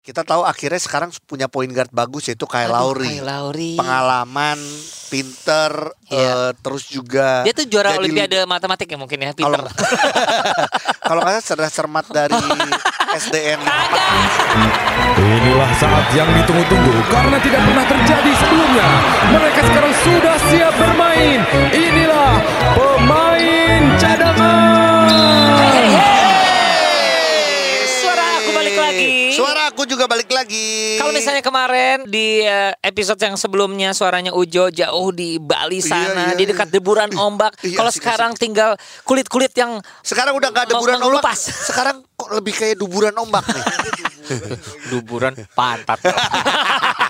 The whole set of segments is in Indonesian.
Kita tahu akhirnya sekarang punya point guard bagus yaitu Kyle Aduh, Lowry. Kyle Lowry. Pengalaman, pinter, Iya. eh, terus juga Dia tuh juara jadi- Olimpiade matematik ya mungkin ya, Peter. kalau nggak salah cerdas cermat dari SDN. Inilah saat yang ditunggu-tunggu karena tidak pernah terjadi sebelumnya. Mereka sekarang sudah siap bermain. Inilah pemain cadangan. Suara aku juga balik lagi. Kalau misalnya kemarin di eh, episode yang sebelumnya suaranya Ujo jauh di Bali sana, Iya, iya, di dekat deburan ombak. Iya, Kalau asik, sekarang tinggal kulit-kulit yang sekarang udah nggak ada Mau buran ombak. Sekarang kok lebih kayak duburan ombak nih. duburan pantat.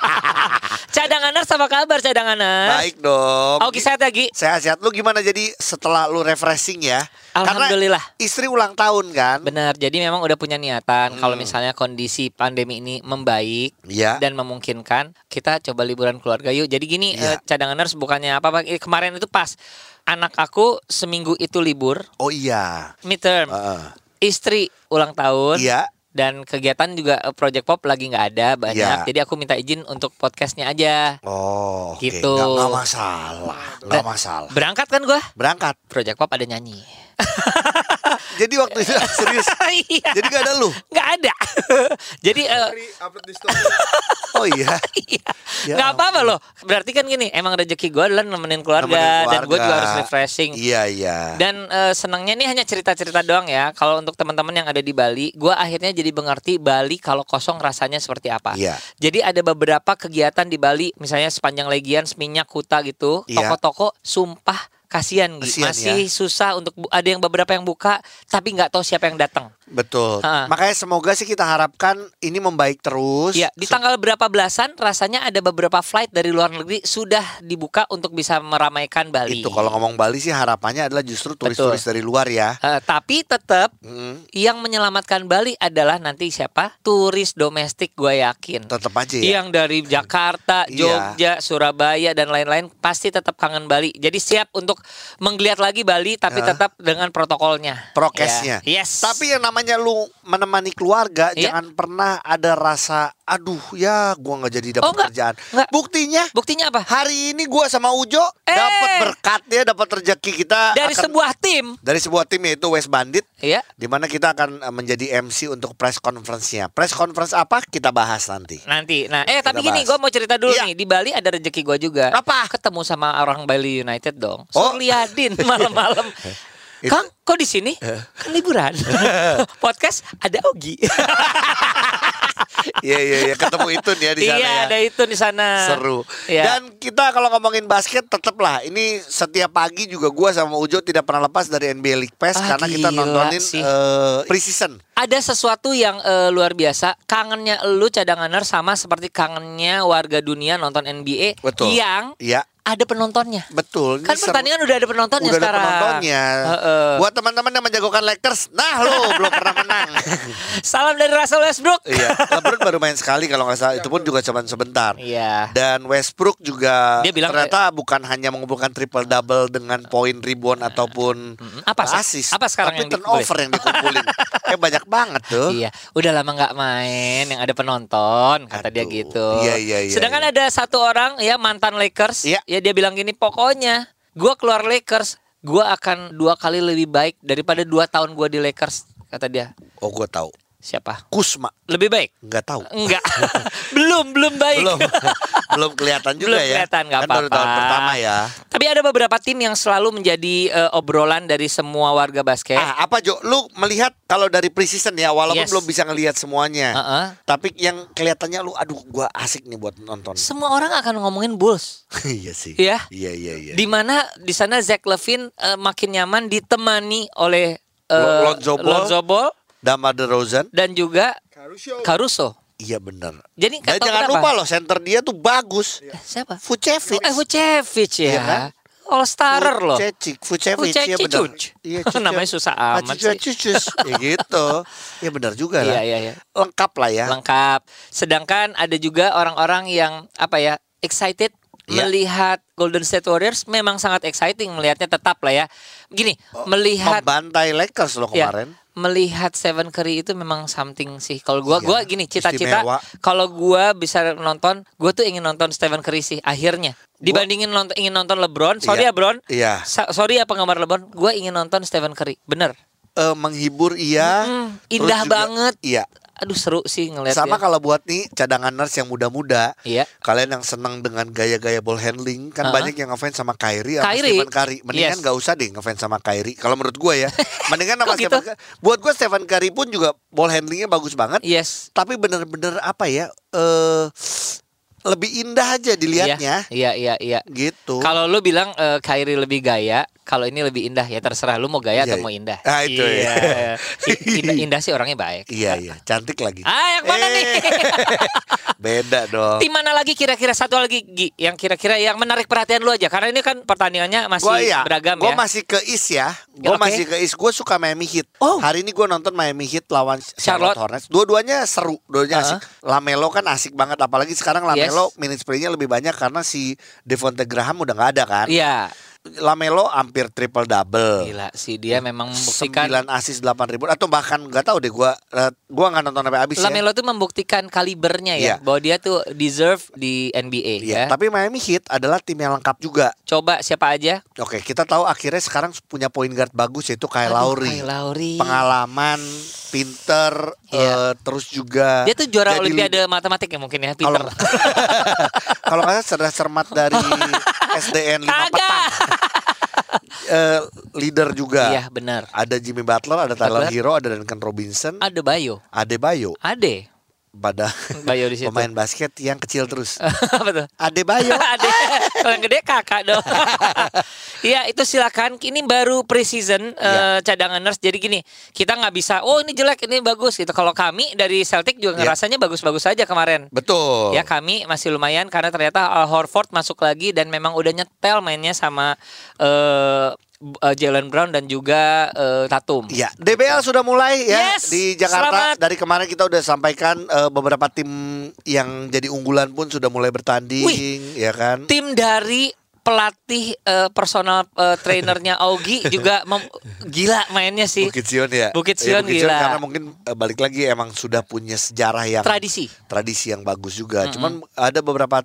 cadanganer sama kabar cadanganer? Baik dong. Oke, sehat lagi. Sehat-sehat. Lu gimana jadi setelah lu refreshing ya? Alhamdulillah. Karena istri ulang tahun kan? Benar, jadi memang udah punya niatan kalau Hmm. misalnya kondisi pandemi ini membaik Iya. dan memungkinkan, kita coba liburan keluarga yuk. Jadi gini, Iya. eh, cadanganers bukannya apa-apa. Eh, Kemarin itu pas anak aku seminggu itu libur, Oh iya. midterm. Heeh. Istri ulang tahun. Iya. Dan kegiatan juga eh, Project Pop lagi nggak ada banyak. Iya. Jadi aku minta izin untuk podcastnya aja. Oh, oke. Gitu. Nggak, nggak masalah. Nggak masalah. Berangkat kan gua? Berangkat. Project Pop ada nyanyi. Jadi waktu itu serius. Iya. Jadi gak ada lu. Nggak ada. Jadi eh, Oh iya. Iya. Ya Nggak apa-apa loh. Berarti kan gini, emang rezeki gue adalah nemenin keluarga, Nemenin dan gue keluarga. juga harus refreshing. Iya iya. Dan eh, senangnya ini hanya cerita-cerita doang ya. Kalau untuk teman-teman yang ada di Bali, gue akhirnya jadi mengerti Bali kalau kosong rasanya seperti apa. Iya. Jadi ada beberapa kegiatan di Bali, misalnya sepanjang Legian, Seminyak, Kuta gitu, Iya. toko-toko sumpah kasihan. Kasihan, masih ya. susah untuk ada yang beberapa yang buka tapi nggak tahu siapa yang datang. Betul. Ha. Makanya semoga sih kita harapkan ini membaik terus. Ya, di tanggal berapa belasan rasanya ada beberapa flight dari luar negeri sudah dibuka untuk bisa meramaikan Bali. Itu kalau ngomong Bali sih harapannya adalah justru turis-turis dari luar ya. Eh, tapi tetap Hmm, yang menyelamatkan Bali adalah nanti siapa? Turis domestik gue yakin. tetap aja ya. Yang dari Jakarta, Iya. Jogja, Surabaya dan lain-lain pasti tetap kangen Bali. Jadi siap untuk menggeliat lagi Bali tapi Ya. tetap dengan protokolnya. Prokesnya. Ya. Yes. Tapi yang namanya lu menemani keluarga Iya. jangan pernah ada rasa aduh ya gua nggak jadi dapat Oh, kerjaan. Nggak. Buktinya buktinya apa? hari ini gua sama Ujo Eh. dapat berkatnya dapat rezeki kita Dari akan- sebuah tim. dari sebuah tim yaitu West Bandit Ya. di mana kita akan eh, menjadi MC untuk press conference-nya. Press conference apa? Kita bahas nanti. Nanti. Nah, eh tapi Kita gini, bahas. gue mau cerita dulu Iya. nih. Di Bali ada rezeki gue juga. Apa? Ketemu sama orang Bali United dong. Oh. Surliadin malam-malam. Kang, kok di sini? Kan liburan. Podcast ada Ogi. Iya iya iya ketemu itu ya di sana iya, ya. ada itu di sana. Seru. Iya. Dan kita kalau ngomongin basket tetap lah ini setiap pagi juga gua sama Ujo tidak pernah lepas dari NBA League Pass Ah, karena kita nontonin sih. eh, preseason. ada sesuatu yang eh, luar biasa. Kangennya lu cadanganer sama seperti kangennya warga dunia nonton NBA Betul. yang Iya, ada penontonnya. betul. Ini Kan pertandingan udah ada penontonnya Udah ada sekarang. penontonnya. Heeh. Buat teman-teman yang menjagokan Lakers, nah lo belum pernah menang. Salam dari Russell Westbrook. iya, LeBron baru main sekali kalau nggak salah. Itu pun juga cuma sebentar. Iya. Dan Westbrook juga Dia bilang ternyata bukan hanya mengumpulkan triple double dengan poin rebound ataupun Apa sih? assist, Apa sekarang tapi yang turnover yang dikumpulin. eh banyak banget tuh. Iya, udah lama nggak main, yang ada penonton, kata dia Aduh, gitu. iya, iya, iya, Sedangkan iya. ada satu orang ya mantan Lakers, Iya. Ya dia bilang gini, pokoknya gua keluar Lakers, gua akan dua kali lebih baik daripada dua tahun gua di Lakers, kata dia. Oh gue tahu. Siapa? Kusma Lebih baik? nggak tahu. Enggak, belum, belum baik. belum belum kelihatan juga Belum ya. kelihatan, nggak kan apa-apa. tahun pertama ya. Tapi ada beberapa tim yang selalu menjadi eh, obrolan dari semua warga basket. Ah, apa Jo? Lu melihat kalau dari preseason ya, walaupun Yes. belum bisa ngelihat semuanya. Heeh. Tapi yang kelihatannya lu aduh gua asik nih buat nonton. Semua orang akan ngomongin Bulls. iya sih. Iya. Iya iya iya. di mana di sana Zach Levine eh, makin nyaman ditemani oleh eh, Lo- Lonzo Ball. Lonzo Ball Damar DeRozan. dan juga Caruso. Iya benar. Jadi Dan tahu jangan kenapa. lupa loh center dia tuh bagus. Eh, siapa? Vucevic. Eh Vucevic ya. Iya kan? All starer loh. Vucevic, Vucevic ya Vucevic, benar. cuc. Iya, Namanya susah amat sih. Cucus. ya gitu. Ya benar juga lah. Iya iya iya. Lengkap lah ya. Lengkap. Sedangkan ada juga orang-orang yang apa ya excited Iya. melihat Golden State Warriors memang sangat exciting melihatnya tetap lah ya. Gini, melihat Membantai Lakers loh Ya, kemarin. Melihat Stephen Curry itu memang something sih. Kalau gua Iya, gua gini cita-cita kalau gua bisa nonton, gua tuh ingin nonton Stephen Curry sih akhirnya. Dibandingin nonton ingin nonton LeBron, sorry Iya. ya Bron. Iya. Sa- sorry ya penggemar LeBron, gua ingin nonton Stephen Curry. Bener. Eh, menghibur iya. Mm, indah juga- banget. Iya. Aduh seru sih ngeliat Sama dia. kalau buat nih cadangan nurse yang muda-muda, Iya. kalian yang senang dengan gaya-gaya ball handling, kan Uh-uh. banyak yang ngefans sama Kyrie sama Kyrie. Stephen Curry. Mendingan Yes. nggak usah deh ngefans sama Kyrie. Kalau menurut gue ya, mendingan sama gitu? Stephen Curry. Buat gue Stephen Curry pun juga ball handlingnya bagus banget. Yes. Tapi bener-bener apa ya? Eh lebih indah aja dilihatnya. Iya, iya, iya. Gitu. Kalau lu bilang eh, Kyrie lebih gaya, kalau ini lebih indah ya terserah lu mau gaya Iya, atau mau iya. indah. Ah, itu iya. ya. Indah, indah sih orangnya baik. Iya iya, cantik lagi. Ah, yang mana Eh, nih? Beda dong. Tim mana lagi kira-kira satu lagi Gi, yang kira-kira yang menarik perhatian lu aja karena ini kan pertandingannya masih Gua iya, beragam gua ya. masih ke East ya. Gue Oke. masih ke East. Gue suka Miami Heat. Oh. Hari ini gue nonton Miami Heat lawan Charlotte, Charlotte. Hornets. Dua-duanya seru, dua-duanya Uh-huh. asik. Lamelo kan asik banget, apalagi sekarang Lamelo Yes. minutes play-nya lebih banyak karena si Devonte Graham udah nggak ada kan. Iya, Lamelo hampir triple double. gila sih dia memang membuktikan 9 asis 8 ribu atau bahkan nggak tahu deh gua eh, gua nggak nonton sampai habis ya. Lamelo tuh membuktikan kalibernya ya Iya. bahwa dia tuh deserve di NBA Iya, ya. tapi Miami Heat adalah tim yang lengkap juga. Coba siapa aja? Oke, kita tahu akhirnya sekarang punya point guard bagus yaitu Kyle Aduh, Lowry. Kyle Lowry. Pengalaman, pinter, Iya. eh, terus juga Dia tuh juara jadi olimpiade matematik ya mungkin ya, Peter. kalau nggak salah cerdas cermat dari SDN 5 Kagak. petang. Eh, leader juga. Iya, benar. Ada Jimmy Butler, ada Tyler Butler. Hero, ada Duncan Robinson, Ada Bayo. Adebayo Ade. pada Bayo di situ. pemain basket yang kecil terus. Apa tuh? Adebayo. Ade. Kalau yang gede kakak dong. Iya itu silakan. Ini baru preseason Iya. cadangan nurse. Jadi gini, kita nggak bisa. Oh ini jelek, ini bagus gitu. Kalau kami dari Celtic juga Iya. ngerasanya bagus-bagus saja kemarin. Betul. Ya kami masih lumayan karena ternyata Al Horford masuk lagi dan memang udah nyetel mainnya sama B- eh, Jalen Brown dan juga eh, Tatum. Iya, DBL sudah mulai ya Yes, di Jakarta. selamat. Dari kemarin kita udah sampaikan eh, beberapa tim yang jadi unggulan pun sudah mulai bertanding, Wih. ya kan? Tim dari pelatih eh, personal eh, trainernya Augie juga mem- gila mainnya sih. Bukit Sion ya. Bukit Iya, Sion gila. karena mungkin eh, balik lagi emang sudah punya sejarah yang Tradisi. tradisi yang bagus juga. Cuman ada beberapa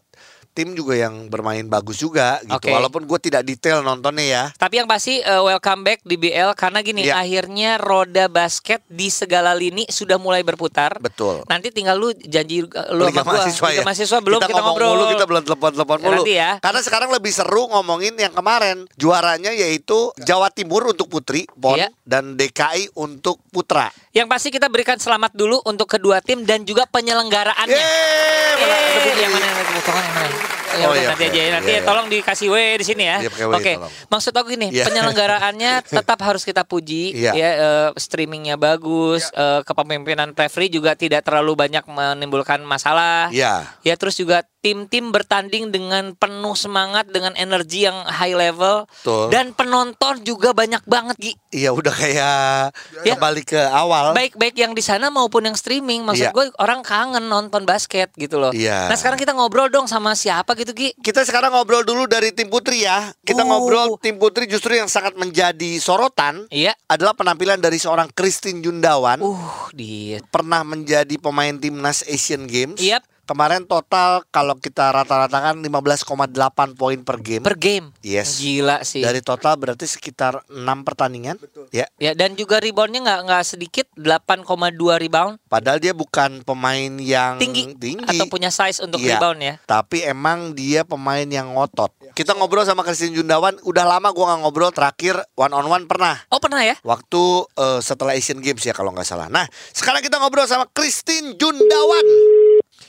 tim juga yang bermain bagus juga gitu. Oke. Walaupun gue tidak detail nontonnya ya. Tapi yang pasti eh, welcome back di BL karena gini Iya. akhirnya roda basket di segala lini sudah mulai berputar. Betul. Nanti tinggal lu janji eh, lu Liga sama gua. mahasiswa Liga ya. mahasiswa belum kita, ngomong ngobrol. mulu, kita belum telepon-telepon Ya, mulu. nanti ya. Karena sekarang lebih seru ngomongin yang kemarin. Juaranya yaitu Jawa Timur untuk putri, PON Iya. dan DKI untuk putra. Yang pasti kita berikan selamat dulu untuk kedua tim dan juga penyelenggaraannya. Yeay, bunyi. yang mana yang mana? Yang mana? Ya Oh, udah, iya, nanti aja ya. Nanti Iya, iya. tolong dikasih W di sini ya. Iya, Oke. tolong. Maksud aku gini, Iya. penyelenggaraannya tetap harus kita puji Iya. ya eh, streamingnya bagus, eh, kepemimpinan referee juga tidak terlalu banyak menimbulkan masalah. Iya. Ya terus juga tim-tim bertanding dengan penuh semangat dengan energi yang high level Betul. dan penonton juga banyak banget Gi. Iya udah kayak Ya. kembali ke awal. Baik baik yang di sana maupun yang streaming. Maksud Iya. gue orang kangen nonton basket gitu loh. Iya. Nah sekarang kita ngobrol dong sama siapa gitu Gi. Kita sekarang ngobrol dulu dari tim putri ya. Kita Oh. ngobrol tim putri justru yang sangat menjadi sorotan Iya. adalah penampilan dari seorang Christine Jundawan. Uh dia. Pernah menjadi pemain timnas Asian Games. Yap. Kemarin total kalau kita rata-ratakan 15,8 poin per game. Per game. Yes. Gila sih. Dari total berarti sekitar 6 pertandingan. Ya. Ya dan juga reboundnya nggak nggak sedikit 8,2 rebound Padahal dia bukan pemain yang tinggi, tinggi. atau punya size untuk Iya. rebound ya. Tapi emang dia pemain yang ngotot. Kita ngobrol sama Christine Jundawan. Udah lama gua nggak ngobrol. Terakhir one on one pernah. Oh pernah ya? Waktu eh, setelah Asian Games ya kalau nggak salah. Nah sekarang kita ngobrol sama Christine Jundawan.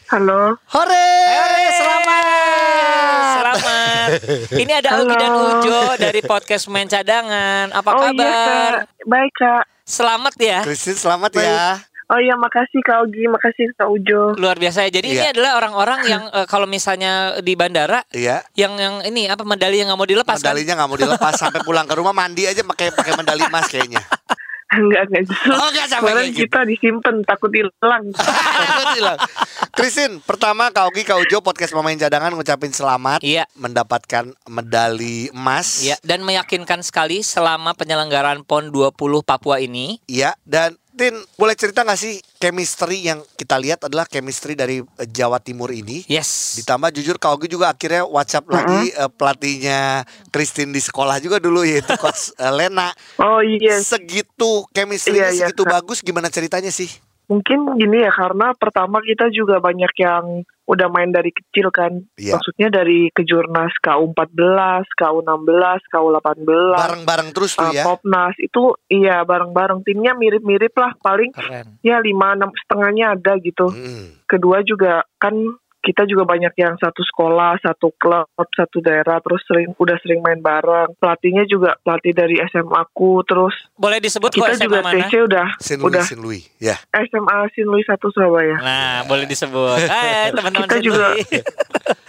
Halo, Hore! Hore, selamat. Selamat. Ini ada Halo. Augie dan Ujo dari podcast Main Cadangan. Apa oh kabar? iya kak, baik kak. Selamat ya. Christine selamat ya. Oh iya makasih Kak Ogi, makasih Kak Ujo. Luar biasa ya. Jadi ini Iya. adalah orang-orang yang eh, kalau misalnya di bandara Iya. yang yang ini apa medali yang nggak mau dilepas kan? Medalinya nggak mau dilepas sampai pulang ke rumah mandi aja pakai pakai medali emas kayaknya. Enggak, enggak justru. Oh, enggak sampai Kemarin kayak gitu. kita disimpan takut hilang. Christine, pertama Kak Ogi, Kak Ujo podcast pemain cadangan ngucapin selamat Iya. mendapatkan medali emas. Ya, dan meyakinkan sekali selama penyelenggaraan PON 20 Papua ini. Iya, dan Tin, boleh cerita nggak sih chemistry yang kita lihat adalah chemistry dari eh, Jawa Timur ini? Yes. Ditambah jujur Kak Ogi juga akhirnya WhatsApp lagi eh, pelatihnya Christine di sekolah juga dulu yaitu Coach eh, Lena. Oh iya, Segitu chemistry Iya, iya, segitu Kak. bagus gimana ceritanya sih? mungkin gini ya karena pertama kita juga banyak yang udah main dari kecil kan. Iya. Maksudnya dari kejurnas KU14, KU16, KU18, Bareng-bareng terus tuh uh, ya. Popnas itu iya bareng-bareng timnya mirip-mirip lah paling Keren. ya lima enam setengahnya ada gitu. Mm. kedua juga kan kita juga banyak yang satu sekolah, satu klub, satu daerah, terus sering udah sering main bareng. Pelatihnya juga pelatih dari SMA aku, terus Boleh disebut kok kita SMA juga mana? TC udah Louis, udah Louis. Ya. SMA Sin Louis 1 Surabaya. Nah, boleh disebut. Hai, teman-teman Kita juga- sendiri.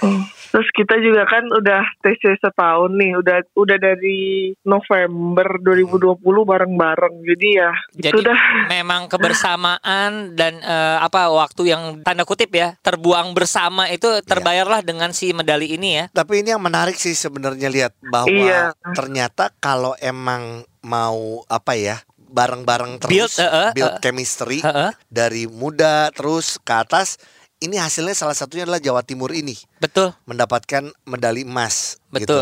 Hmm. Terus kita juga kan udah TC setahun nih, udah udah dari November 2020 bareng-bareng. Jadi ya itu Jadi dah memang kebersamaan dan eh, apa waktu yang tanda kutip ya terbuang bersama itu terbayarlah dengan si medali ini ya. Tapi ini yang menarik sih sebenarnya lihat bahwa Iya. ternyata kalau emang mau apa ya bareng-bareng terus Build, eh, eh, build eh. chemistry Heeh. dari muda terus ke atas ini hasilnya salah satunya adalah Jawa Timur ini Betul. mendapatkan medali emas Betul. gitu.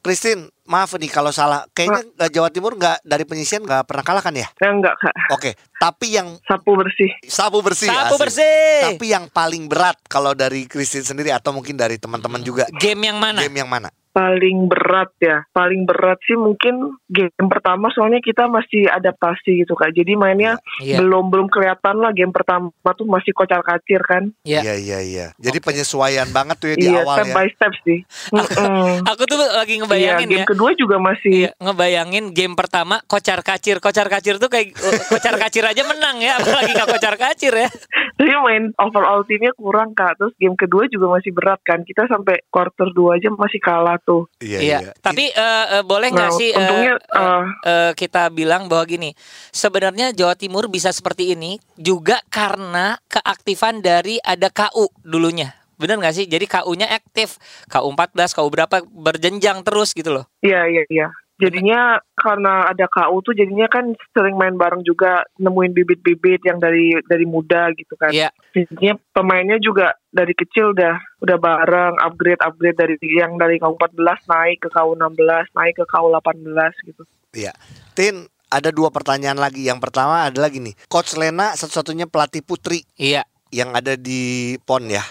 Christine, maaf nih kalau salah. Kayaknya Jawa Timur nggak dari penyisian nggak pernah kalah kan ya? ya enggak kak Oke, tapi yang sapu bersih. sapu bersih. Sapu asik. bersih. Tapi yang paling berat kalau dari Christine sendiri atau mungkin dari teman-teman juga Game yang mana? game yang mana? Paling berat ya paling berat sih mungkin game pertama soalnya kita masih adaptasi gitu kak jadi mainnya Iya. belum belum kelihatan lah game pertama tuh masih kocar kacir kan Iya. Iya iya iya. Jadi Oke. penyesuaian banget tuh ya di iya awal step ya. by step sih. Aku tuh lagi iya ngebayangin game ya. kedua juga masih Iya, ngebayangin game pertama kocar kacir, kocar kacir tuh kayak uh, kocar kacir aja menang ya, apalagi nggak kocar kacir ya. tapi main overall timnya kurang kak terus game kedua juga masih berat kan kita sampai quarter 2 aja masih kalah tuh Iya Iya. iya. Tapi eh, eh, boleh nggak Nah, sih eh, untungnya, eh, eh, eh, kita bilang bahwa gini, sebenarnya Jawa Timur bisa seperti ini juga karena keaktifan dari ada KU dulunya. Bener nggak sih? Jadi KU-nya aktif, KU 14, KU berapa berjenjang terus gitu loh. iya iya iya jadinya karena ada KU tuh jadinya kan sering main bareng juga nemuin bibit-bibit yang dari dari muda gitu kan Iya. Jadinya pemainnya juga dari kecil udah udah bareng upgrade upgrade dari yang dari KU 14 naik ke KU 16 naik ke KU 18 gitu. Iya. Tin, ada dua pertanyaan lagi. Yang pertama adalah gini, Coach Lena satu-satunya pelatih putri Iya. Yang ada di PON ya.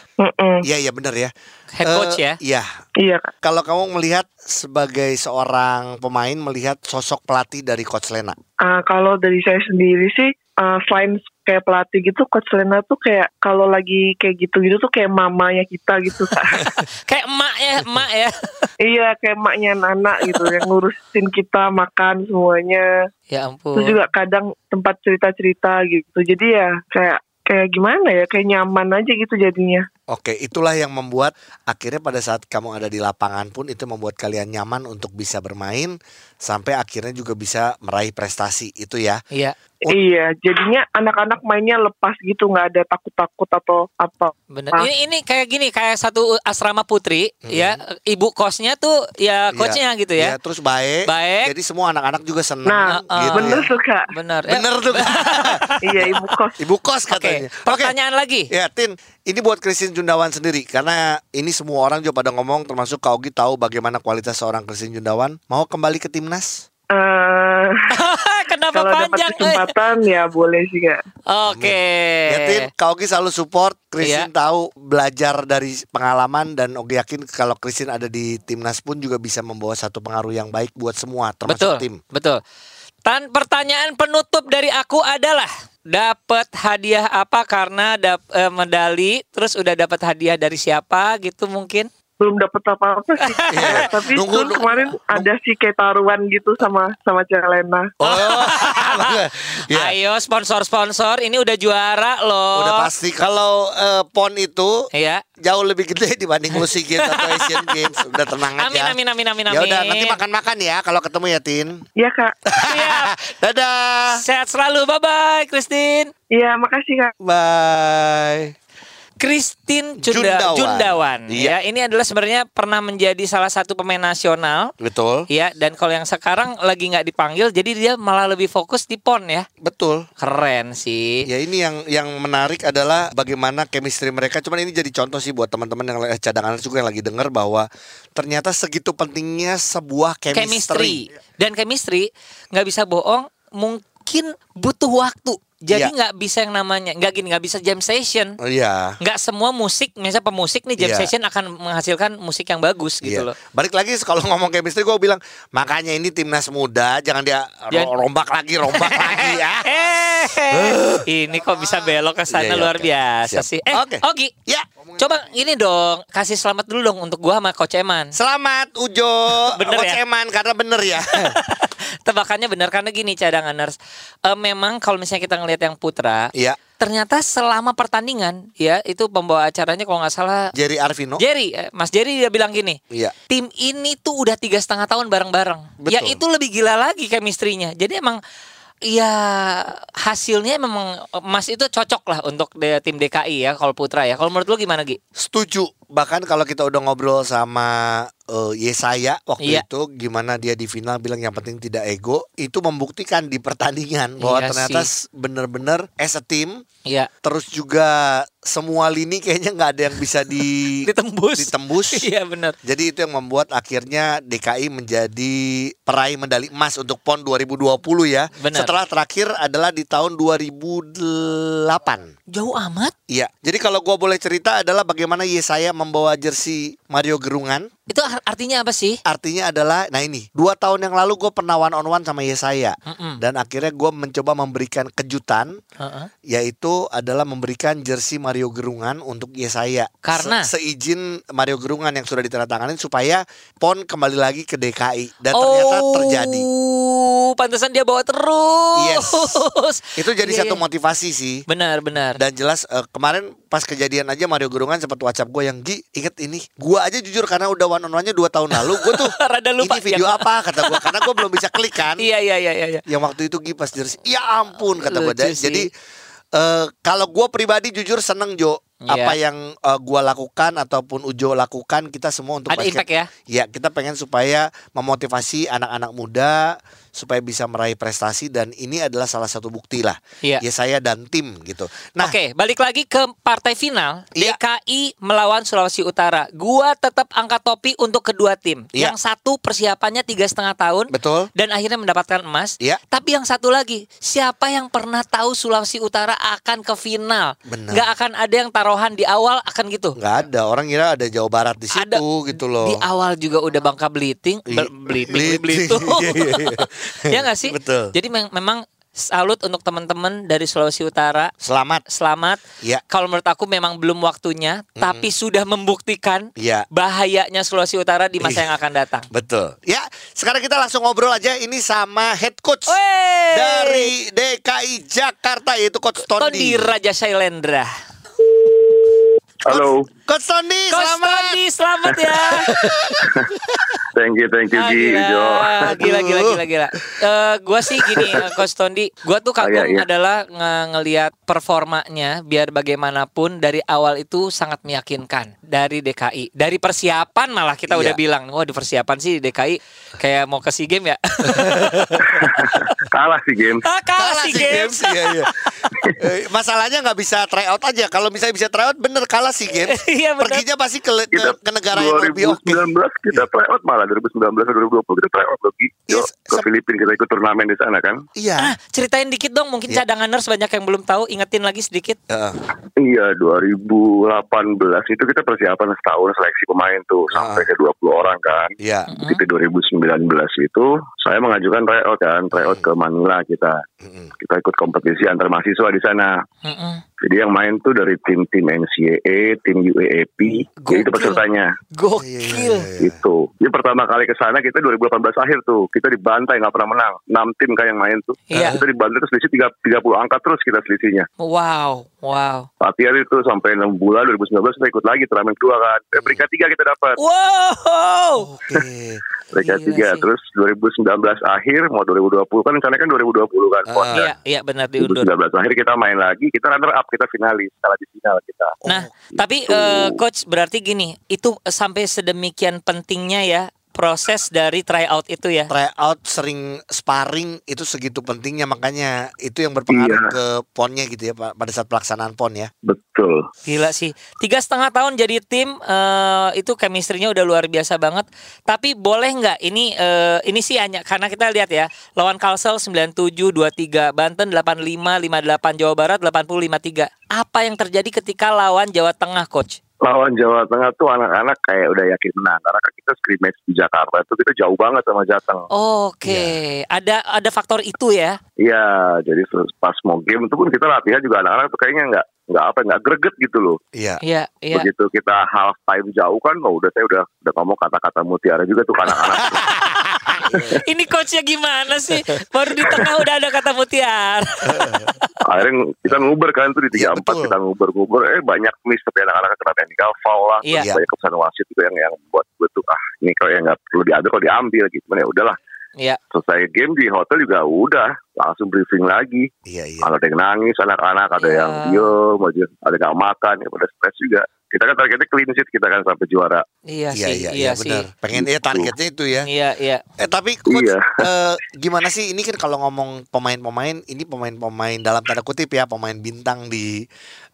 Iya iya benar ya. Head coach Eh, ya. Iya. Iya Kak. Kalau kamu melihat sebagai seorang pemain melihat sosok pelatih dari Coach Lena. Ah, kalau dari saya sendiri sih ah, selain kayak pelatih gitu Coach Lena tuh kayak kalau lagi kayak gitu-gitu tuh kayak mamanya kita gitu Kak. Kayak emak ya, emak ya. iya kayak emaknya anak gitu yang ngurusin kita makan semuanya. Ya ampun. Terus juga kadang tempat cerita-cerita gitu. Jadi ya kayak kayak gimana ya kayak nyaman aja gitu jadinya. Oke, itulah yang membuat akhirnya pada saat kamu ada di lapangan pun itu membuat kalian nyaman untuk bisa bermain sampai akhirnya juga bisa meraih prestasi itu ya. Iya. Oh. Iya, jadinya anak-anak mainnya lepas gitu, nggak ada takut-takut atau apa. Bener. Ah. Ini ini kayak gini, kayak satu asrama putri, Mhm. ya. Ibu kosnya tuh ya coachnya gitu ya. Iya, terus baik. Baik. Jadi semua anak-anak juga senang Nah, gitu bener ya. tuh kak. Bener. Ya, Bener tuh. iya, ibu kos. Ibu kos katanya. Oke. Pertanyaan lagi. Ya, Tin, ini buat Christine Jundawan sendiri karena ini semua orang juga pada ngomong termasuk Kak Ogi tahu bagaimana kualitas seorang Christine Jundawan. Mau kembali ke timnas? Eh, Kenapa kalau dapat panjang? eh? kesempatan ya boleh sih kak. Oke. Ya, Tin, Kak Ogi selalu support. Christine Iya. tahu belajar dari pengalaman dan Ogi yakin kalau Christine ada di timnas pun juga bisa membawa satu pengaruh yang baik buat semua termasuk Betul. tim. Betul. Tan pertanyaan penutup dari aku adalah dapat hadiah apa karena dap, eh, medali terus udah dapat hadiah dari siapa gitu mungkin? Belum dapat apa-apa sih. Iya. Tapi Nunggu- tuh kemarin ada sih kayak taruhan gitu sama sama Celena. Oh, Ya. Ayo sponsor-sponsor ini udah juara loh. Udah pasti kalau eh, pon itu Iya. jauh lebih gede dibanding musik Games atau Asian Games. Udah tenang aja. Amin amin amin amin Ya udah amin. nanti makan-makan ya kalau ketemu ya Tin. Iya kak. Siap. Dadah. Sehat selalu. Bye bye, Christine. Iya makasih kak. Bye. Christine Junda- Jundawan. Jundawan. Iya. Ya, ini adalah sebenarnya pernah menjadi salah satu pemain nasional. Betul. Ya, dan kalau yang sekarang lagi nggak dipanggil, jadi dia malah lebih fokus di pon ya. Betul. Keren sih. Ya ini yang yang menarik adalah bagaimana chemistry mereka. Cuman ini jadi contoh sih buat teman-teman yang eh, cadangan juga yang lagi dengar bahwa ternyata segitu pentingnya sebuah chemistry. chemistry. Dan chemistry nggak bisa bohong, mungkin butuh waktu. Jadi Iya. nggak bisa yang namanya nggak gini nggak bisa jam session. Oh, Iya. Nggak semua musik, misalnya pemusik nih jam Iya. session akan menghasilkan musik yang bagus gitu Iya. loh. Balik lagi kalau ngomong chemistry gue bilang makanya ini timnas muda jangan dia Jangan- rombak lagi rombak lagi ya. Eh, ini kok bisa belok ke sana Iya, luar oke. biasa Siap. sih. Eh, Oke. Ogi, Ya. coba ini dong, kasih selamat dulu dong untuk gua sama Coach Eman. Selamat Ujo Bener Coach ya? Eman karena bener ya. Tebakannya benar karena gini cadanganers. Eh, memang kalau misalnya kita ngelihat yang putra, Iya. ternyata selama pertandingan ya itu pembawa acaranya kalau nggak salah Jerry Arvino. Jerry, eh, Mas Jerry dia bilang gini, Iya. tim ini tuh udah tiga setengah tahun bareng-bareng. Ya itu lebih gila lagi chemistry-nya. Jadi emang ya hasilnya memang Mas itu cocok lah untuk de- tim DKI ya kalau putra ya. Kalau menurut lu gimana Gi? Setuju. Bahkan kalau kita udah ngobrol sama eh, Yesaya waktu Iya. itu gimana dia di final bilang yang penting tidak ego, itu membuktikan di pertandingan bahwa Iya ternyata bener-bener as a team Iya. terus juga semua lini kayaknya nggak ada yang bisa di Ditembus. ditembus. Iya benar. Jadi itu yang membuat akhirnya DKI menjadi peraih medali emas untuk PON 2020 ya. Benar. Setelah terakhir adalah di tahun 2008. Jauh amat. Iya. Jadi kalau gua boleh cerita adalah bagaimana Yesaya membawa jersey Mario Gerungan. Itu ar- artinya apa sih? Artinya adalah, nah ini dua tahun yang lalu gue pernah one on one sama Yesaya Mm-mm. dan akhirnya gue mencoba memberikan kejutan Heeh. yaitu adalah memberikan jersey Mario Gerungan untuk Yesaya. Karena? Se- seizin Mario Gerungan yang sudah ditandatangani supaya PON kembali lagi ke DKI dan ternyata terjadi. Oh, pantesan dia bawa terus. Yes. Itu jadi Iya, satu iya. motivasi sih. Benar, benar. Dan jelas eh, kemarin pas kejadian aja Mario Gerungan sempat WhatsApp gue yang Gi inget ini. Gua aja jujur karena udah one on one-nya dua tahun lalu, gue tuh Rada lupa ini video yang- apa kata gue karena gue belum bisa klik kan. Iya, iya, iya, iya. iya. Yang waktu itu Gi pas jersey, ya ampun kata gue. Jadi eh, kalau gue pribadi jujur seneng Jo. Iya. Apa yang eh, gua lakukan ataupun Ujo lakukan kita semua untuk Ada basket- impact ya? Ya, kita pengen supaya memotivasi anak-anak muda supaya bisa meraih prestasi dan ini adalah salah satu bukti lah. Iya. Ya saya dan tim gitu. Nah, Oke, balik lagi ke partai final. Iya. DKI melawan Sulawesi Utara. Gua tetap angkat topi untuk kedua tim. Iya. Yang satu persiapannya tiga setengah tahun. betul. Dan akhirnya mendapatkan emas. Iya. Tapi yang satu lagi, siapa yang pernah tahu Sulawesi Utara akan ke final? Benar. Nggak akan ada yang taruhan di awal akan gitu. nggak ada orang kira ada Jawa Barat di situ Ada. gitu loh. Di awal juga udah Bangka Belitung, Iya. Bel- Belitung, Belitung. Ya nggak sih? Betul. Jadi mem- memang salut untuk teman-teman dari Sulawesi Utara. Selamat. Selamat. Ya. Kalau menurut aku memang belum waktunya, tapi sudah membuktikan Iya. bahayanya Sulawesi Utara di masa yang akan datang. Betul. Ya, sekarang kita langsung ngobrol aja ini sama head coach Wey! dari DKI Jakarta yaitu Coach Tondi Tondi. Raja Shailendra. Halo, Coach Coach selamat. Tondi, selamat ya. thank you, thank you, Ah, Gi, gila, gila, gila, gila, gila. Eh, gua sih gini, eh, Coach Tondi, gua tuh kagum Oh, iya, iya. adalah nge- ngelihat performanya, biar bagaimanapun dari awal itu sangat meyakinkan dari DKI, dari persiapan malah kita udah Iya. bilang, wah di persiapan sih DKI kayak mau ke SEA Games ya. Kalah sih game. Ah, kalah SEA Games. Iya, iya. Eh, Masalahnya nggak bisa try out aja. Kalau misalnya bisa try out bener kalah sih games. Iya. Perginya pasti ke, ke, Kita ke negara yang lebih oke. 2019 kita tryout malah 2019 atau 2020 kita tryout lagi. Yes, ke sep- Filipina kita ikut turnamen di sana kan. Iya. Ah, ceritain dikit dong, mungkin Iya. cadanganers banyak yang belum tahu, ingetin lagi sedikit. Heeh. Iya, 2018 itu kita persiapan setahun seleksi pemain tuh Ah. sampai ke 20 orang kan. Iya. Begitu 2019 itu saya mengajukan tryout kan, tryout ke Manila kita. Mm-mm. Kita ikut kompetisi antar mahasiswa di sana. Mm-mm. Jadi yang main tuh dari tim-tim NCAA, tim UAAP, jadi itu Gokil. pesertanya. Iya, Gokil. Itu. Jadi pertama kali ke sana kita 2018 akhir tuh, kita dibantai nggak pernah menang. 6 tim kan yang main tuh. Iya. Kita dibantai terus selisih 3, 30 angka terus kita selisihnya. Wow, wow. Latihan itu sampai 6 bulan 2019 kita ikut lagi turnamen kedua kan. Eh, peringkat 3 kita dapat. Wow. Oke. Peringkat Gila 3 sih. terus 2019 akhir mau 2020 kan rencananya kan 2020 kan. Kan. Iya, iya benar diundur. 2019 akhir kita main lagi, kita runner up, kita finalis, kalah di final kita. Nah, tapi gitu. eh, coach berarti gini, itu sampai sedemikian pentingnya ya proses dari tryout itu ya. Tryout sering sparring itu segitu pentingnya makanya itu yang berpengaruh Iya. ke ponnya gitu ya Pak, pada saat pelaksanaan pon ya. Betul. Gila sih. Tiga setengah tahun jadi tim eh, itu chemistry-nya udah luar biasa banget. Tapi boleh nggak ini eh, ini sih hanya karena kita lihat ya lawan Kalsel 97 23, Banten 85 58, Jawa Barat 80 53. Apa yang terjadi ketika lawan Jawa Tengah, coach? Lawan Jawa Tengah tuh anak-anak kayak udah yakin menang karena kan kita scrimmage di Jakarta itu kita jauh banget sama Jateng. Oke, ada ada faktor itu ya. Iya, jadi pas mau game itu pun kita latihan juga anak-anak tuh kayaknya nggak nggak apa nggak greget gitu loh. Iya. Iya, iya. Begitu kita half time jauh kan, oh, udah saya udah udah ngomong kata-kata mutiara juga tuh anak-anak. Ini coachnya gimana sih? Baru di tengah udah ada kata mutiara. Akhirnya kita nguber kan tuh di Iya, tiga empat kita nguber-nguber, eh banyak miss tapi anak-anak kena technical foul lah, Iya. terus banyak keputusan wasit juga yang yang buat gue tuh ah ini kalau yang nggak perlu diambil kalau diambil gitu, Cuman ya udahlah Iya. selesai game di hotel juga udah langsung briefing lagi. Iya iya. Ada yang nangis anak-anak, ada Iya. yang diem aja, ada yang nggak makan, ya pada stres juga. Kita kan targetnya clean sheet kita kan sampai juara. Iya, Iya sih, iya iya, iya sih. benar. Pengen ya targetnya itu ya. Iya, iya. Eh tapi coach Iya. eh, gimana sih ini kan kalau ngomong pemain-pemain ini pemain-pemain dalam tanda kutip ya pemain bintang di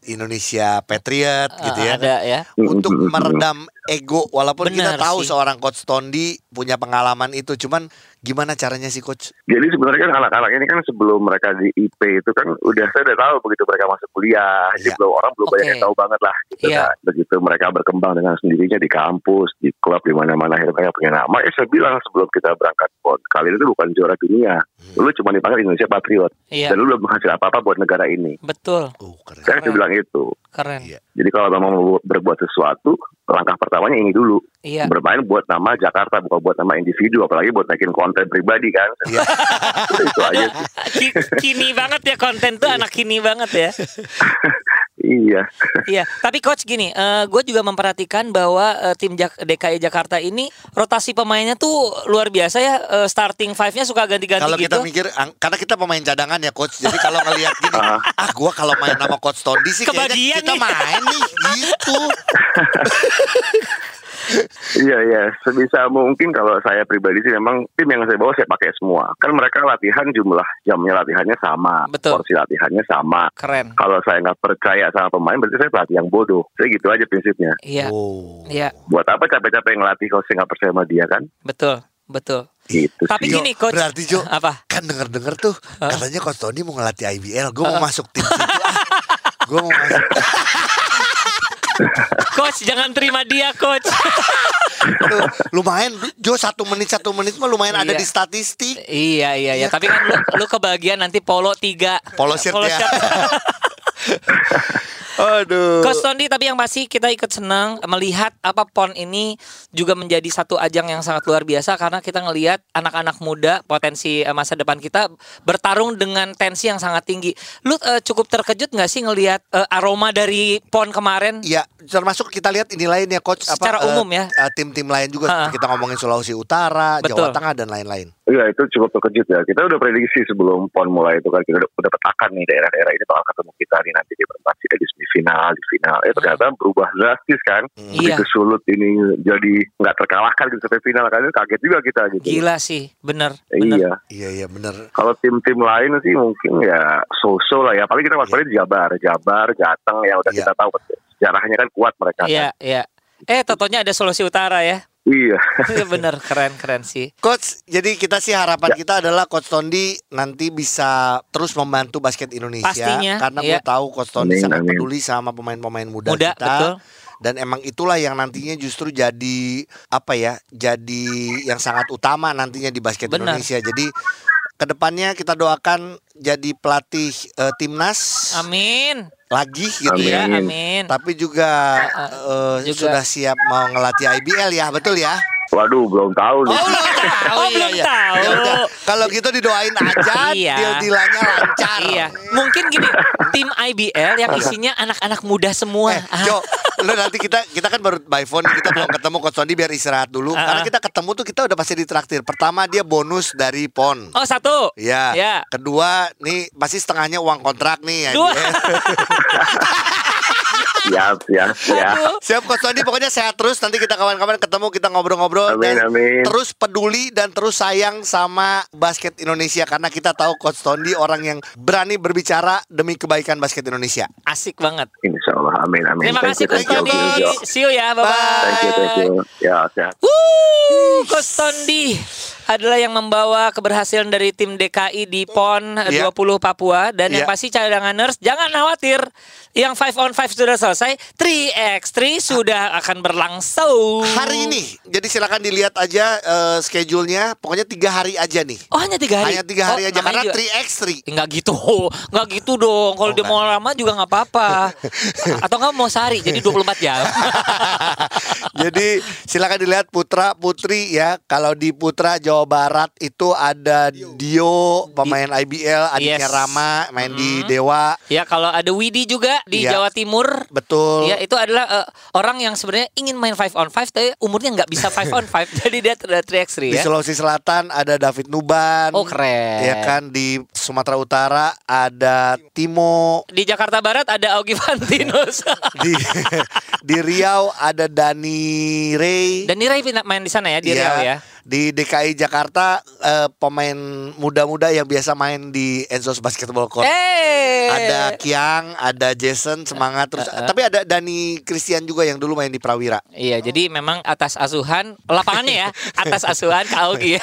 Indonesia Patriot gitu Eh, ya. Ada ya. Untuk meredam ego walaupun kita Benar tahu sih. seorang coach Tondi punya pengalaman itu cuman gimana caranya sih coach? Jadi sebenarnya kan anak-anak ini kan sebelum mereka di IP itu kan udah saya udah tahu begitu mereka masuk kuliah, jadi Iya. belum orang belum banyak Oke. yang tahu banget lah. Gitu Iya. kan. Begitu mereka berkembang dengan sendirinya di kampus, di klub, di mana-mana akhirnya mereka punya nama. Eh saya bilang sebelum kita berangkat pon kali ini tuh bukan juara dunia, lu cuma dipanggil Indonesia Patriot Iya. dan lu belum menghasil apa-apa buat negara ini. Betul. Oh keren. Saya bilang itu. Keren. Iya. Jadi kalau memang mau berbuat sesuatu, langkah pertamanya ini dulu. Iya. Bermain buat nama Jakarta, bukan buat nama individu, apalagi buat naikin konten pribadi kan. Iya. Itu aja sih. Ki- kini banget ya konten tuh anak kini banget ya. Iya. Iya, tapi coach gini, gue juga memperhatikan bahwa eh, tim Jak- DKI Jakarta ini rotasi pemainnya tuh luar biasa ya. eh, starting five-nya suka ganti-ganti Kalau gitu. kita mikir ang- karena kita pemain cadangan ya coach. Jadi kalau ngelihat gini, Ah. ah gua kalau main sama coach Tondi sih kayaknya Kebagian kita nih. main nih gitu. Iya iya, sebisa mungkin kalau saya pribadi sih memang tim yang saya bawa saya pakai semua. Kan mereka latihan jumlah jamnya latihannya sama, Betul. porsi latihannya sama. Keren. Kalau saya nggak percaya sama pemain, berarti saya pelatih yang bodoh. Saya gitu aja prinsipnya. Iya, Oh. iya, Buat apa capek-capek ngelatih kalau saya nggak percaya sama dia kan? betul, betul. Gitu Tapi sih. Gini coach, berarti, Jo. apa? Kan denger-denger tuh katanya coach Tony mau ngelatih IBL. Gue mau masuk tim situ. Ah. Gue mau masuk. Coach jangan terima dia coach. Aduh, lumayan Jo satu menit satu menit mah lumayan ada Iya. di statistik. iya iya iya. Tapi kan lu, lu kebagian nanti polo tiga. Polo shirt ya. Aduh. Coach Tondi tapi yang pasti kita ikut senang melihat apa PON ini juga menjadi satu ajang yang sangat luar biasa karena kita ngelihat anak-anak muda potensi eh, masa depan kita bertarung dengan tensi yang sangat tinggi. Lu eh, cukup terkejut nggak sih ngelihat eh, aroma dari PON kemarin? Ya, termasuk kita lihat ini lain ya coach Secara umum ya. eh, tim-tim lain juga Ha-ha. kita ngomongin Sulawesi Utara, Jawa Betul. Tengah dan lain-lain. Iya itu cukup terkejut ya. Kita udah prediksi sebelum pon mulai itu kan kita udah, udah petakan nih daerah-daerah ini bakal ketemu kita nih final di final. Eh ternyata berubah drastis kan. Iya. Begitu sulut ini jadi nggak terkalahkan gitu sampai final kan kaget juga kita gitu. Gila sih, bener. bener. Iya. Iya iya benar. Kalau tim-tim lain sih mungkin ya so-so lah ya. Paling kita waspada di Jabar, Jabar, Jateng yang udah Iya. kita tahu sejarahnya kan kuat mereka. Iya, Kan. iya. Eh, totonya ada Sulawesi Utara ya. Iya. Bener, keren, keren sih. Coach, jadi kita sih harapan Ya. kita adalah Coach Tondi nanti bisa terus membantu basket Indonesia Pastinya, karena iya. gue tahu Coach Tondi Amin, sangat amin. peduli sama pemain-pemain muda, Muda, kita. betul. Dan emang itulah yang nantinya justru jadi apa ya? Jadi yang sangat utama nantinya di basket Benar. Indonesia. Jadi ke depannya kita doakan jadi pelatih eh, timnas. Amin. Lagi gitu ya. Ya, amin. Tapi juga, eh, juga. sudah siap mau ngelatih IBL ya, betul ya? Waduh, belum tahu nih. Oh, belum tahu. Oh, iya, belum iya. tahu. Ya Kalau gitu didoain aja, Iya. deal-dealannya lancar. Iya, mungkin gini, tim IBL yang isinya anak-anak muda semua. Eh, Ah. Jo, lu nanti kita kita kan baru by phone kita belum ketemu Coach biar istirahat dulu. Ah, Karena kita ketemu tuh kita udah pasti ditraktir. Pertama dia bonus dari PON. Oh satu. Ya. Ya. Kedua, nih pasti setengahnya uang kontrak nih. ya. Dua. Siap, siap, siap. Siap Coach Tondi pokoknya sehat terus nanti kita kawan-kawan ketemu kita ngobrol-ngobrol Amin, dan amin. terus peduli dan terus sayang sama basket Indonesia karena kita tahu Coach Tondi orang yang berani berbicara demi kebaikan basket Indonesia. Asik banget. Insya Allah, amin, amin. Terima Thank kasih you, Coach thank you, Tondi. thank you. See you ya, bye bye. Thank you, thank you. Ya, sehat. Wuh, Coach Tondi adalah yang membawa keberhasilan dari tim DKI di PON eh, Iya. 20 Papua dan yang Iya. pasti cadanganers jangan khawatir yang 5 on 5 sudah selesai 3x3 sudah akan berlangsung Hari ini, jadi silakan dilihat aja eh, schedule-nya. Pokoknya tiga hari aja nih. oh hanya tiga hari Hanya tiga hari Oh, aja karena juga- 3x3. Enggak gitu, enggak gitu dong. Kalau Oh, dia mau lama juga nggak apa-apa. Atau nggak mau sehari, jadi 24 jam. Jadi silakan dilihat putra putri ya. Kalau di Putra Jawa Barat itu ada Dio pemain IBL, adiknya Yes. Rama main di Dewa. ya kalau ada Widi juga di Iya. Jawa Timur. Betul. Ya itu adalah eh, orang yang sebenarnya ingin main 5 on 5 tapi umurnya nggak bisa 5 on 5 jadi dia ada 3x3 Di ya. Sulawesi Selatan ada David Nuban. Oh, keren. Ya kan di Sumatera Utara ada Timo. Di Jakarta Barat ada Augie Fantinus. Di di Riau ada Dani Ray. Dan Nirai pindah- main di sana ya di Iya. Riau ya. Di DKI Jakarta eh, pemain muda-muda yang biasa main di Enzos Basketball Court. Eh. Ada Kiang, ada Jason semangat terus. Tapi ada Dani Christian juga yang dulu main di Prawira. Iya, jadi memang atas asuhan lapangannya ya, atas asuhan Kak Augie.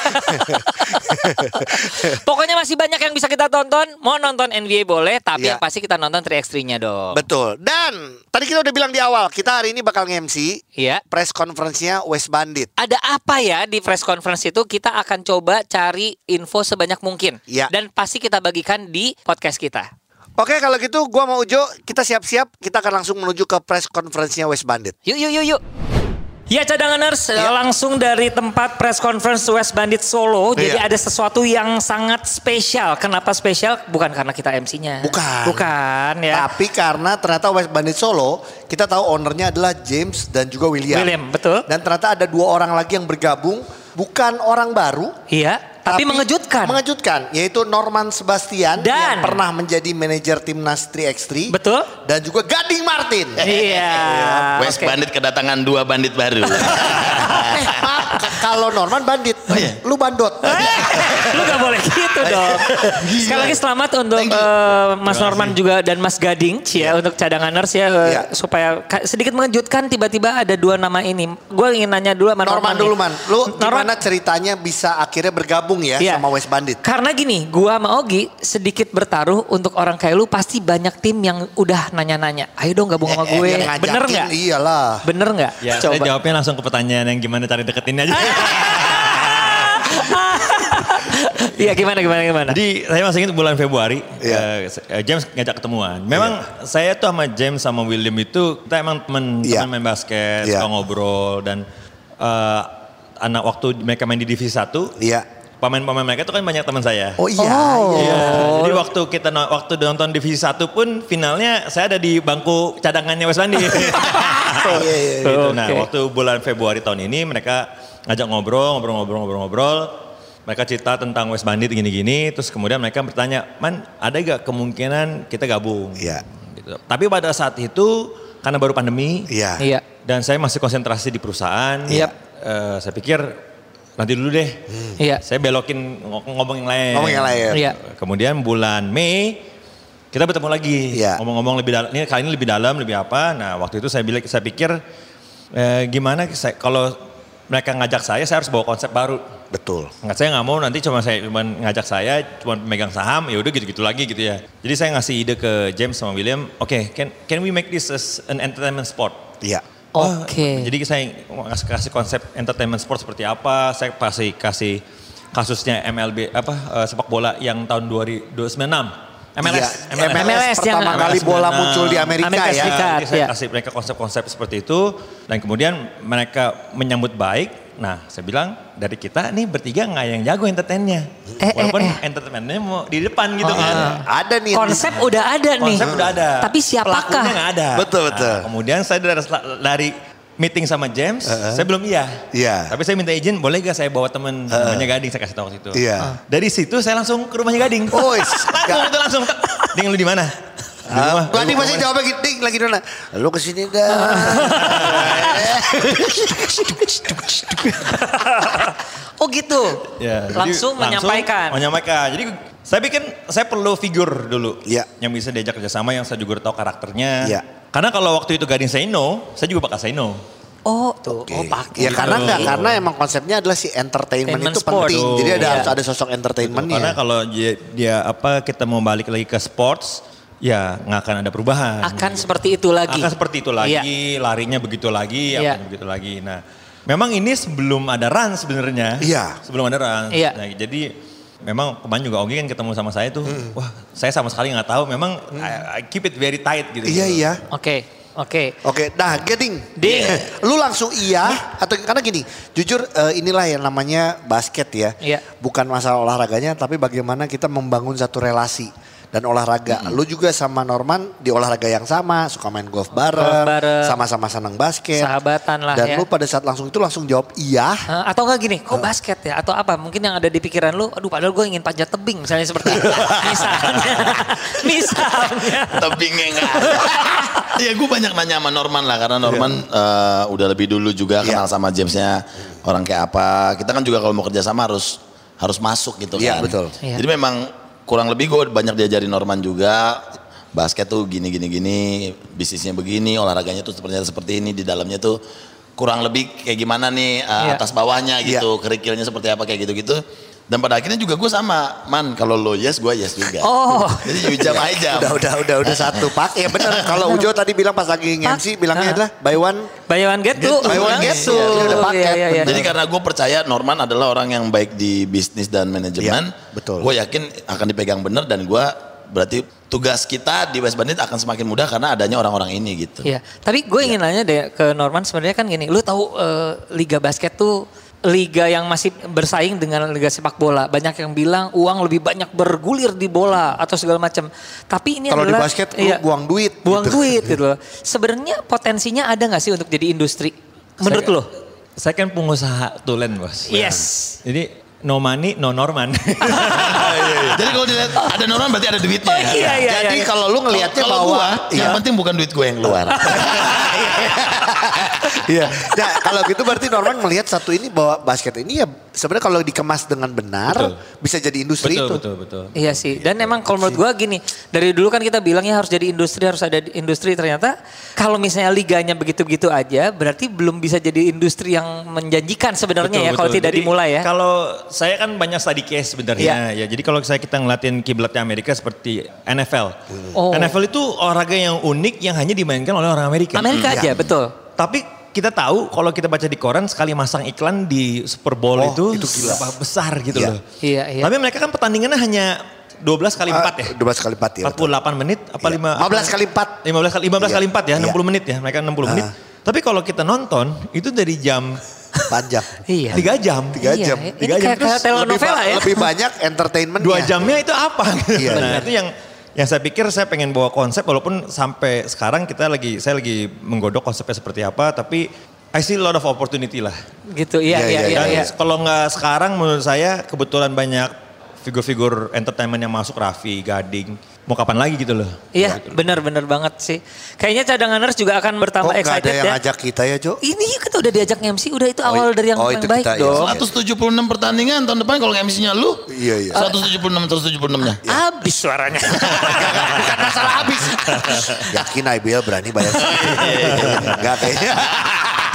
Pokoknya masih banyak yang bisa kita tonton. Mau nonton NBA boleh, tapi Iya. yang pasti kita nonton 3x3-nya dong. Betul. Dan tadi kita udah bilang di awal, kita hari ini bakal nge-MC Iya. press conference-nya West Bandit. Ada apa ya di press conference itu? Kita akan coba cari info sebanyak mungkin. Iya. Dan pasti kita bagikan di podcast kita. Oke, kalau gitu gua mau Ujo, kita siap-siap, kita akan langsung menuju ke press conference-nya West Bandit. Yuk, yuk, yuk, yuk. Ya cadanganers, langsung dari tempat press conference West Bandit Solo. Jadi Iya. ada sesuatu yang sangat spesial. Kenapa spesial? Bukan karena kita MC-nya. Bukan. Bukan ya. Tapi karena ternyata West Bandit Solo, kita tahu ownernya adalah James dan juga William. William, betul. Dan ternyata ada dua orang lagi yang bergabung, bukan orang baru, Iya. Tapi, mengejutkan. Mengejutkan, yaitu Norman Sebastian Dan- yang pernah menjadi manajer timnas 3x3 Betul. dan juga Gading Martin. Iya. West oke. Bandit kedatangan dua bandit baru. eh, kalau Norman bandit, lu bandot. Lu gak boleh gitu dong. Sekali lagi selamat untuk eh, Mas Norman juga dan Mas Gading ya untuk cadanganers ya eh, Iya. supaya sedikit mengejutkan tiba-tiba ada dua nama ini. Gue ingin nanya dulu sama Norman Norman, dulu man, lu Norman, gimana ceritanya bisa akhirnya bergabung ya Iya. sama West Bandit? Karena gini, gua sama Ogi sedikit bertaruh untuk orang kayak lu pasti banyak tim yang udah nanya-nanya. Ayo dong gabung sama Eh, gue. Bener nggak? Iyalah. Bener nggak? Ya, saya jawabnya langsung ke pertanyaan yang gimana cari deketin aja. Iya gimana gimana gimana? Jadi saya masih ingat bulan Februari, Iya. eh, eh, James ngajak ketemuan. Memang saya tuh sama James sama William itu kita emang temen, Iya. temen main basket, Iya. suka ngobrol dan eh, anak waktu mereka main di divisi 1, Iya. pemain-pemain mereka itu kan banyak teman saya. Oh iya. Oh. iya. Jadi waktu kita waktu nonton divisi 1 pun finalnya saya ada di bangku cadangannya West Bandit. Iya, iya, iya. Gitu. Nah, Oke. waktu bulan Februari tahun ini mereka ngajak ngobrol, ngobrol, ngobrol, ngobrol, ngobrol. Mereka cerita tentang West Bandit gini-gini, terus kemudian mereka bertanya, "Man, ada gak kemungkinan kita gabung?" Iya. Gitu. Tapi pada saat itu karena baru pandemi Iya. Iya. dan saya masih konsentrasi di perusahaan, Yap. eh, saya pikir nanti dulu deh. Iya. Saya belokin ng- ngomong yang lain. Ngomong yang lain. Iya. Kemudian bulan Mei kita bertemu lagi. Iya. Ngomong-ngomong lebih dalam, ini kali ini lebih dalam, lebih apa. Nah waktu itu saya bilang, saya pikir eh, gimana saya, kalau mereka ngajak saya, saya harus bawa konsep baru. Betul. Nggak saya nggak mau nanti cuma saya cuma ngajak saya cuma megang saham ya udah gitu-gitu lagi gitu ya. Jadi saya ngasih ide ke James sama William, oke can can we make this as an entertainment sport? Iya. Oke. Jadi saya kasih, kasih konsep entertainment sport seperti apa, saya kasih kasih kasusnya MLB apa eh, sepak bola yang tahun 2006 MLS, Iya, MLS, MLS yang- pertama kali MLS bola muncul di Amerika, Amerika ya. Serikat. Jadi saya ya. kasih mereka konsep-konsep seperti itu dan kemudian mereka menyambut baik. Nah, saya bilang dari kita nih bertiga nggak yang jago entertainnya. Eh, eh, Walaupun eh. entertainnya mau di depan gitu Ah, kan. Ada nih. Konsep udah ada nih. Konsep udah ada. Tapi siapakah? Pelakunya nggak ada. Betul, betul. Nah, kemudian saya dari, dari meeting sama James, saya belum iya. Iya. Tapi saya minta izin, boleh gak saya bawa temen namanya Gading, saya kasih tahu waktu itu. Iya. Dari situ saya langsung ke rumahnya Gading. Oh, langsung itu langsung. Ding lu di mana? Di rumah. Uh, Gading masih jawabnya gitu, Ding lagi di mana? Lu ke sini dah. Oh gitu. Ya, jadi langsung menyampaikan. Menyampaikan. Jadi saya bikin, saya perlu figur dulu. Iya. Yang bisa diajak kerjasama, yang saya juga tahu karakternya. Iya. Karena kalau waktu itu Gading say no, saya juga bakal say no. Oh tuh. Oh pakai. Ya karena enggak, karena emang konsepnya adalah si entertainment Entertainment itu sport. penting. Jadi ada Iya. harus ada sosok entertainmentnya. Karena kalau dia, dia apa kita mau balik lagi ke sports, ya nggak akan ada perubahan. Akan seperti itu lagi. Akan seperti itu lagi, Iya. larinya begitu lagi, Iya. apa begitu lagi. Nah, memang ini sebelum ada run sebenarnya. Iya. Sebelum ada run. Iya. Nah, jadi memang kemarin juga Ogi kan ketemu sama saya tuh, Hmm. wah saya sama sekali nggak tahu. Memang I, I keep it very tight gitu. Iya iya. Oke. Oke. Oke, nah Gading, Ding. lu langsung iya atau karena gini, jujur eh, inilah yang namanya basket ya, Iya. bukan masalah olahraganya, tapi bagaimana kita membangun satu relasi dan olahraga. Lu juga sama Norman di olahraga yang sama, suka main golf bareng, sama-sama senang basket, Sahabatan lah dan ya. lu pada saat langsung itu langsung jawab iya. Eh, atau enggak gini, kok basket ya? Atau apa? Mungkin yang ada di pikiran lu, aduh padahal gue ingin panjat tebing misalnya seperti itu. misalnya. misalnya. Tebingnya enggak ada. Iya gue banyak nanya sama Norman lah karena Norman eh, udah lebih dulu juga Iya. kenal sama Jamesnya orang kayak apa. Kita kan juga kalau mau kerja sama harus harus masuk gitu Iya, kan. betul. Iya. Jadi memang kurang lebih gue banyak diajarin Norman juga. Basket tuh gini gini gini, bisnisnya begini, olahraganya tuh seperti seperti ini di dalamnya tuh kurang lebih kayak gimana nih eh, Iya. atas bawahnya gitu, kerikilnya seperti apa kayak gitu-gitu. Dan pada akhirnya juga gue sama, man kalau lo yes gue yes juga. Oh. Jadi you jam I jam. Udah udah udah udah satu pak. Ya bener. Kalau Ujo tadi bilang pas lagi MC bilangnya Ah. adalah buy one Buy one get two. Buy one get two. Iya, Dia udah paket, iya, iya. Jadi karena gue percaya Norman adalah orang yang baik di bisnis dan manajemen. Iya, betul. Gue yakin akan dipegang bener dan gue berarti tugas kita di West Bandit akan semakin mudah karena adanya orang-orang ini gitu. Iya, tapi gue ingin nanya deh ke Norman sebenarnya kan gini, lu tahu eh, liga basket tuh liga yang masih bersaing dengan liga sepak bola. Banyak yang bilang uang lebih banyak bergulir di bola atau segala macam. Tapi ini Kalau di adalah basket lu buang duit Buang gitu. duit gitu loh. Sebenarnya potensinya ada nggak sih untuk jadi industri? Menurut Saya- lo? Saya kan pengusaha tulen bos. Yes. Jadi no money, no Norman. Jadi kalau dilihat ada Norman berarti ada duitnya. Oh, iya, iya, Jadi iya. kalau lu ngelihatnya bahwa gua, yang Iya. penting bukan duit gue yang keluar. Iya. Nah, kalau gitu berarti Norman melihat satu ini bahwa basket ini ya sebenarnya kalau dikemas dengan benar Betul. bisa jadi industri betul, itu. betul, betul. Iya sih. Dan emang kalau menurut gua gini, dari dulu kan kita bilangnya harus jadi industri, harus ada di- industri. Ternyata kalau misalnya liganya begitu-begitu aja, berarti belum bisa jadi industri yang menjanjikan sebenarnya Betul, ya kalau betul. tidak Jadi, dimulai ya. Kalau saya kan banyak study case sebenarnya ya. Jadi kalau saya kita ngeliatin kiblatnya Amerika seperti NFL. Oh. NFL itu olahraga yang unik yang hanya dimainkan oleh orang Amerika. Amerika aja, betul. Tapi kita tahu kalau kita baca di koran sekali masang iklan di Super Bowl Oh, itu, itu gila. besar gitu Iya. loh. Iya, iya. Tapi mereka kan pertandingannya hanya 12 kali 4 ya. Ah, 12 kali 4 ya. betul. 48 menit apa Iya. 5 15 kali 4. 15 kali 15 Iya. kali 4 ya, Iya. 60 menit ya. Mereka 60 menit. Ah. Tapi kalau kita nonton itu dari jam Panjang. Iya. 3 jam. Tiga Iya, jam. Ini Tiga jam. kayak, kayak Terus lebih, telenovela ba- ya. lebih banyak entertainmentnya. Dua jamnya itu apa? Iya, nah iya. itu yang yang saya pikir saya pengen bawa konsep walaupun sampai sekarang kita lagi saya lagi menggodok konsepnya seperti apa tapi I see a lot of opportunity lah. Gitu, iya, Iya, iya, iya, iya. Dan iya. kalau nggak sekarang menurut saya kebetulan banyak figur-figur entertainment yang masuk Raffi, Gading. Mau kapan lagi gitu loh. Iya, benar-benar banget sih. Kayaknya cadanganers juga akan Kok bertambah nggak ada excited yang ya. ngajak kita ya, Jo? Ini kita udah diajak MC, udah itu awal i- dari yang oh, paling itu baik kita, iya. dong. 176 pertandingan tahun depan kalau MC-nya lu. Iya, iya. 176 176-nya. Habis suaranya. Bukan masalah habis. Yakin IBL berani bayar Enggak kayaknya.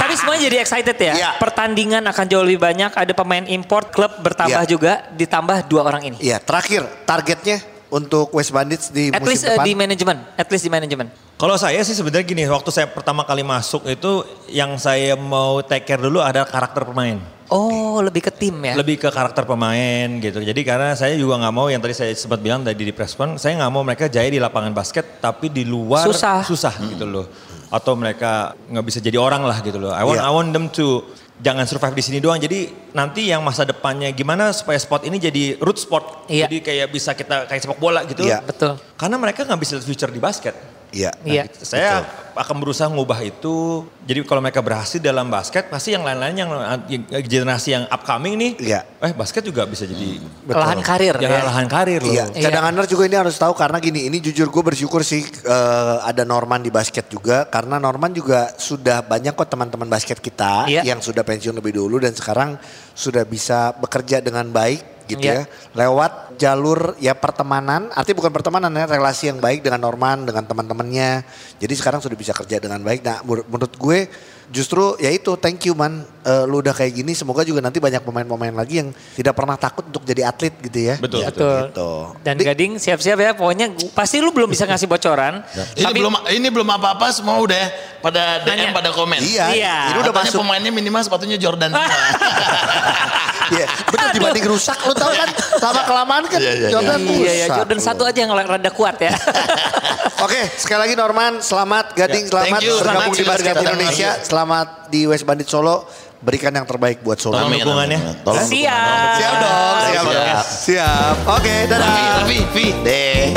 Tapi semuanya jadi excited ya. Iya. Pertandingan akan jauh lebih banyak. Ada pemain import, klub bertambah Iya. juga. Ditambah dua orang ini. Iya, terakhir targetnya untuk West Bandits di At musim least eh, depan. di manajemen. At least di manajemen. Kalau saya sih sebenarnya gini, waktu saya pertama kali masuk itu yang saya mau take care dulu ada karakter pemain. Oh, lebih ke tim ya. lebih ke karakter pemain gitu. Jadi karena saya juga nggak mau yang tadi saya sempat bilang tadi di preskon, saya nggak mau mereka jaya di lapangan basket tapi di luar Susah. susah gitu loh. Atau mereka nggak bisa jadi orang lah gitu loh. I want Iya. I want them to jangan survive di sini doang. Jadi nanti yang masa depannya gimana supaya sport ini jadi root sport. Iya. Jadi kayak bisa kita kayak sepak bola gitu. Iya. Betul. Karena mereka nggak bisa lihat future di basket. Iya. Iya. Gitu. Saya akan berusaha ngubah itu. Jadi kalau mereka berhasil dalam basket, pasti yang lain-lain yang, yang generasi yang upcoming nih, Iya. eh basket juga bisa jadi Lahan karir jangan ya. lahan karir loh. Iya, Iya. cadanganer juga ini harus tahu karena gini, ini jujur gue bersyukur sih eh, ada Norman di basket juga karena Norman juga sudah banyak kok teman-teman basket kita Iya. yang sudah pensiun lebih dulu dan sekarang sudah bisa bekerja dengan baik gitu Iya. ya. Lewat jalur ya pertemanan, artinya bukan pertemanan ya, relasi yang baik dengan Norman, dengan teman-temannya. Jadi sekarang sudah bisa kerja dengan baik. Nah, menur- menurut gue justru ya itu thank you man, Eh, lu udah kayak gini. Semoga juga nanti banyak pemain-pemain lagi yang tidak pernah takut untuk jadi atlet gitu ya. Betul. Betul. Gitu. Dan Di- Gading siap-siap ya. Pokoknya pasti lu belum bisa ngasih bocoran. Ini belum ini belum apa-apa semua udah pada DM Nanya. pada komen. Iya, Iya. ini udah Katanya masuk. pemainnya minimal sepatunya Jordan. Iya, betul dibanding rusak lu tahu kan lama kelamaan kan Jordan Iya ya rusak Jordan satu aja yang rada kuat ya. Oke, sekali lagi Norman, selamat Gading, Ya, selamat bergabung selamat di basket. Indonesia, selamat di West Bandit Solo. Berikan yang terbaik buat Solo. Tolong dukungannya. Tolong Siap. Siap dong, siap. Siap. Siap. Oke, dadah. Tapi, tapi, Vi, Deh.